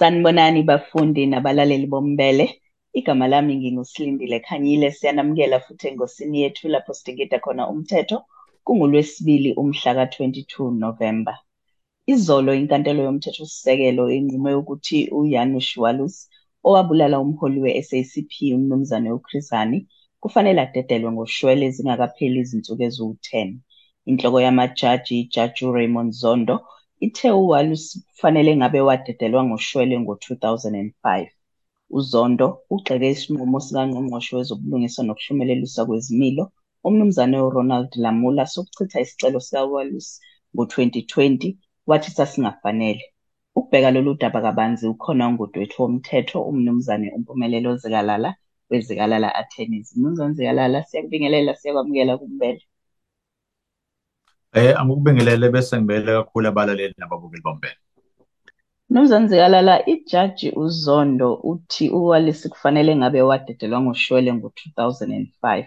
Sanibonani bafundi nabalaleli bombele. Igama lami nginguSilindile Khanyile. Siyanamukela futhi engosini yethu lapho sidingida khona umthetho. KunguLwesibili umhla ka-22 November. Izolo inkantolo yomthethosisekelo inqume ukuthi uJanusz Walus, owabulala umholi we-SACP uMnumzane uChris Hani, kufanele adedelwe ngoshwele zingakapheli izinsuku eziwu-10. Inhloko yamajaji, iJaji uRaymond Zondo, ithe uWalus kufanele ngabe wadedelwa ngoshwele ngo-2005. UZondo ugxeke isinqumo sikaNgqongqoshe Wezobulungiswa Nokuhlumeleliswa Kwezimilo, uMnumzane uRonald Lamola sokuchitha isicelo sikaWalus ngo-2020, wathi sasingafanele. Ukubheka lolu daba kabanzi ukhona ungudwethu womthetho uMnumzane uMpumelelo Zikalala weZikalala Attorneys. Mnumzane Zikalala, siyakubingelela, siyakwamukela kumbele. Eh angikubingelele bese ngibele kakhulu abalaleli nababukeli bombele. Mnumzane Zikalala, ijaji uZondo uthi uWalisi kufanele ngabe wadedelwa ngoshwele ngo-2005.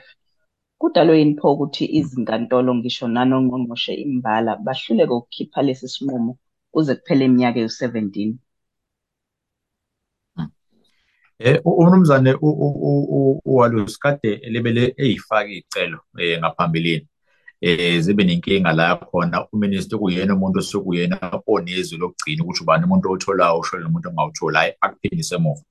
Kudalwe yini pho ukuthi izinkantolo ngisho nanongqongqoshe imbala bahluleke ukukhipha lesi sinqumo kuze kuphele iminyaka ewu-17? Eh umnumzane uWalus kade lebele eyifaka iy'celo eh ngaphambilini eh zibe nenkinga la khona. Uminister kuyena umuntu osuke uyena onezwi lokugcina ukuthi ubani umuntu otholayo ushwele nomuntu ongawutholi hayi akuphindise emuva.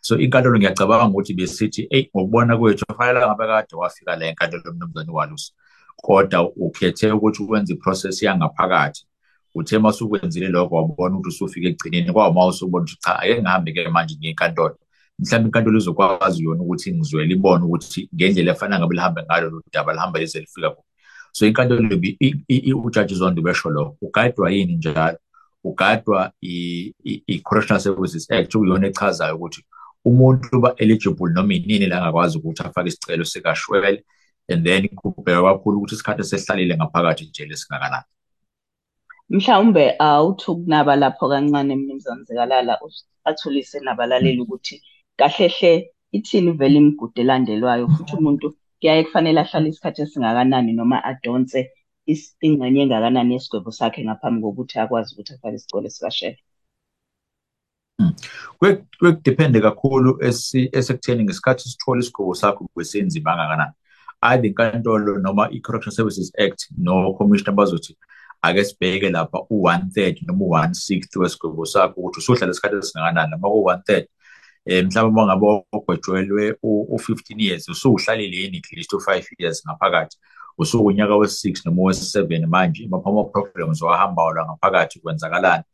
So inkantolo ngiyacabanga ukuthi besithi eyi ngokubona kwethu kufanele ngabe kade wafika la enkantolo yomnumzane Walus kodwa ukhethe ukuthi wenze iprocess yangaphakathi. Uthe uma usukwenzile lokho wabona ukuthi usufika ekugcineni kwawuma usubona ukuthi cha ake ngihambe-ke manje ngenkantolo mhlawumbe inkantolo izokwazi yona ukuthi ngizwele ibone ukuthi ngendlela efana ngabe lihambe ngalo lo daba lihambe lize lifika kuphi. So inkantolo ujaji zondo besho lokho. Ugadwa yini njalo? Ugadwa i-correctional services act okuyona echazayo ukuthi umuntu uba eligible noma inini la angakwazi ukuthi afake isicelo sikashwele and then kubhekwa kakhulu ukuthi isikhathi esehlalile ngaphakathi ejele esingakanani Mhlawumbe awuthi ukunaba lapho kancane Mnumzane Zikalala athulise nabalaleli ukuthi kahle hle ithini vele imigudu elandelwayo futhi umuntu kuyaye kufanele ahlale isikhathi esingakanani noma adonse ingxenye engakanani yesigwebo sakhe ngaphambi kokuthi akwazi ukuthi afake isicelo sikashele. Kwekudiphende kakhulu esekutheni ngesikhathi sithola isigwebo sakho kwesenzima kangakanani. Either inkantolo noma i-Correctional Services Act no-commissioner bazothi ake sibheke lapha u-one third noma u-one sixth wesigwebo sakho ukuthi usuhlala isikhathi esingakanani noma ku-one third um mhlawumbe uma ngabe ogwetshelwe u-fifteen years usuwuhlalile yini at least u-five years ngaphakathi. Usukunyaka wesi-six noma wesi-seven manje amaphama programs owahambayo la ngaphakathi kwenzakalani?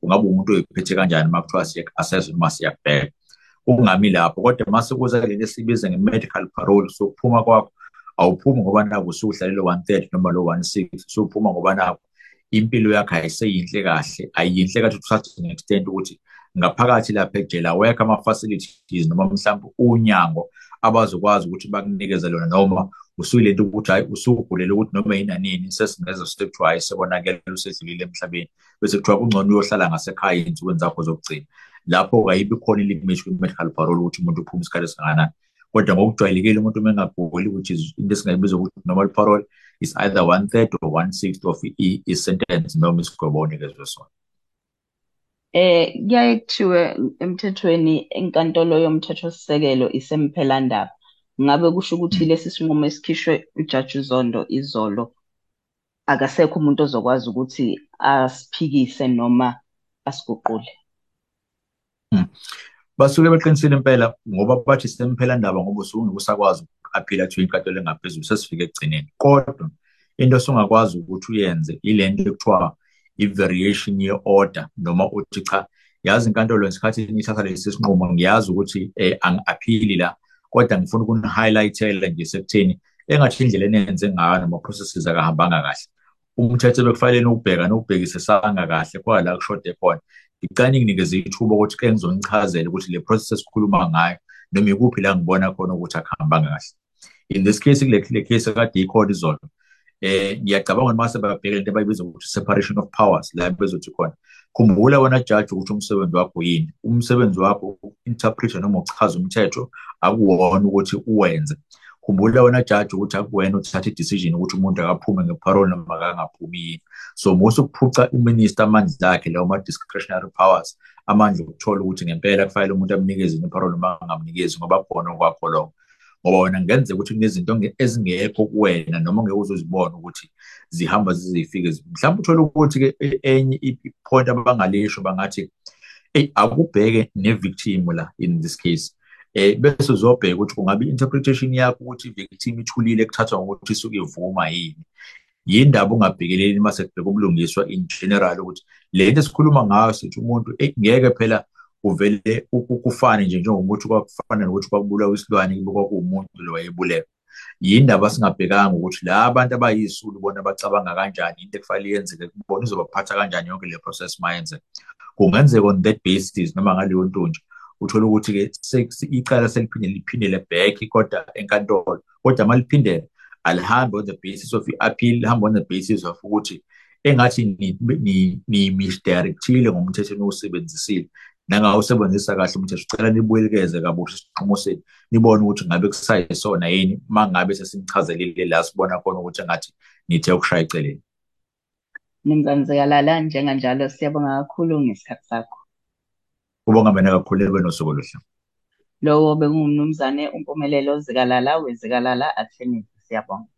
Kungabe umuntu oyiphethe kanjani uma kuthiwa siyak-assess noma siyakubheka? Kungami lapho kodwa mase kuza lento esibiza nge-medical parole sokuphuma kwakho awuphumi ngoba naku usuhlalele one third noma lo one six usuphuma ngoba naku impilo yakho ayiseyinhle kahle ayinhle kathi to an extent ukuthi ngaphakathi lapha ejele awekho ama-facilities noma mhlawumbe unyango abazokwazi ukuthi bakunikeze lona noma usuyile nto ukuthi hhayi usugulele ukuthi noma yinanini sesingeza sekuthiwa hhayi sebonakele usedlulile emhlabeni. Bese kuthiwa kungcono uyohlala ngasekhaya ey'nsukwini zakho zokugcina. Lapho ayibi khona ilimishi kwi-medical parole ukuthi umuntu uphume isikhathi esingakanani. Kodwa ngokujwayelekile umuntu uma engaguli which is into esingayibiza ukuthi normal parole is either one third or one sixth of i-sentence noma isigwebo onikezwe sona. Eh kuyaye kuthiwe emthethweni inkantolo yomthethosisekelo isemphelandaba. Ngabe kusho ukuthi lesi sinqumo esikhishwe uJaji Zondo izolo akasekho umuntu ozokwazi ukuthi asiphikise noma asiguqule. Basuke beqinisile impela ngoba bathi semphelandaba ngoba usungeke usakwazi ukuaphila kuthiwa inkantolo engaphezulu sesifike ekugcineni. Kodwa into osungakwazi ukuthi uyenze ile nto ekuthiwa i-variation ye-order noma uthi cha yazi inkantolo ngesikhathi ngithatha lesi sinqumo ngiyazi ukuthi um angi-aphili la kodwa ngifuna ukuni-highlight-ela nje sekutheni engathi indlela enenze ngayo nama-processes akahambanga kahle. Umthetho bekufanele ukubheka nokubhekisisanga kahle kwala kushode khona. Ngicane nginikeze ithuba ukuthi ke ngizonichazela ukuthi le process esikhuluma ngayo noma ikuphi la ngibona khona ukuthi akuhambanga kahle. In this case kule case kade ikhona izolo eh ngiyacabanga noma sebabheka into abayibiza ukuthi separation of powers la bezothi khona. Khumbula wena judge ukuthi umsebenzi wakho yini. Umsebenzi wakho interpret noma uchaza umthetho akuwona ukuthi uwenze. Khumbula wena judge ukuthi akuwena uthatha i-decision ukuthi umuntu akaphume ngeparole noma akangaphumi yini. So musu kuphuca uminister amandla akhe lawo ma-discretionary powers amandla okuthola ukuthi ngempela kufanele umuntu amnikeze iparole noma angamnikezi ngoba khona okwakho lokho. Ngoba wena kungenzeka ukuthi kunezinto ezingekho kuwena noma ongeke uzozibona ukuthi zihamba zizifike mhlawumbe uthole ukuthi-ke enye i-point abangalisho bangathi eyi akubheke ne-victim la in this case. Eh bese uzobheka ukuthi kungabe i-interpretation yakho ukuthi i-victim ithulile kuthathwa ngokuthi isuke ivuma yini. Yindaba ungabhekeleli mase kubheka ubulungiswa in general ukuthi le nto esikhuluma ngayo sithi umuntu ngeke phela kuvele kufane nje njengokuthi kwakufana nokuthi kwakubulawa isilwane kube kwakuwumuntu lo wayebuleka yindaba singabhekanga ukuthi la abantu abayisulu bona bacabanga kanjani into ekufanele yenzeke kubona izobaphatha kanjani yonke le process mayenzeka kungenzeka on that basis noma ngaleyo nto nje uthola ukuthi-ke icala seliphinde liphindele back kodwa enkantolo kodwa uma liphindela alihambi on the basis of i-appeal lihambe on the basis of ukuthi engathi ni-misdirectile ngomthetho eniwusebenzisile nangawusebenzisa kahle umthetho sicela nibuyekeze kabusha isinqumo senu nibone ukuthi ngabe kusayisona yini uma ngabe sesinichazelile la sibona khona ukuthi engathi nithe ukushaya eceleni Mnumzane Zikalala njenganjalo siyabonga kakhulu ngesikhathi sakho. Kubonga mina kakhulu ekubeni usuku oluhle. Lowo bekungumnumzane uMpumelelo Zikalala wezikalala Attorneys siyabonga.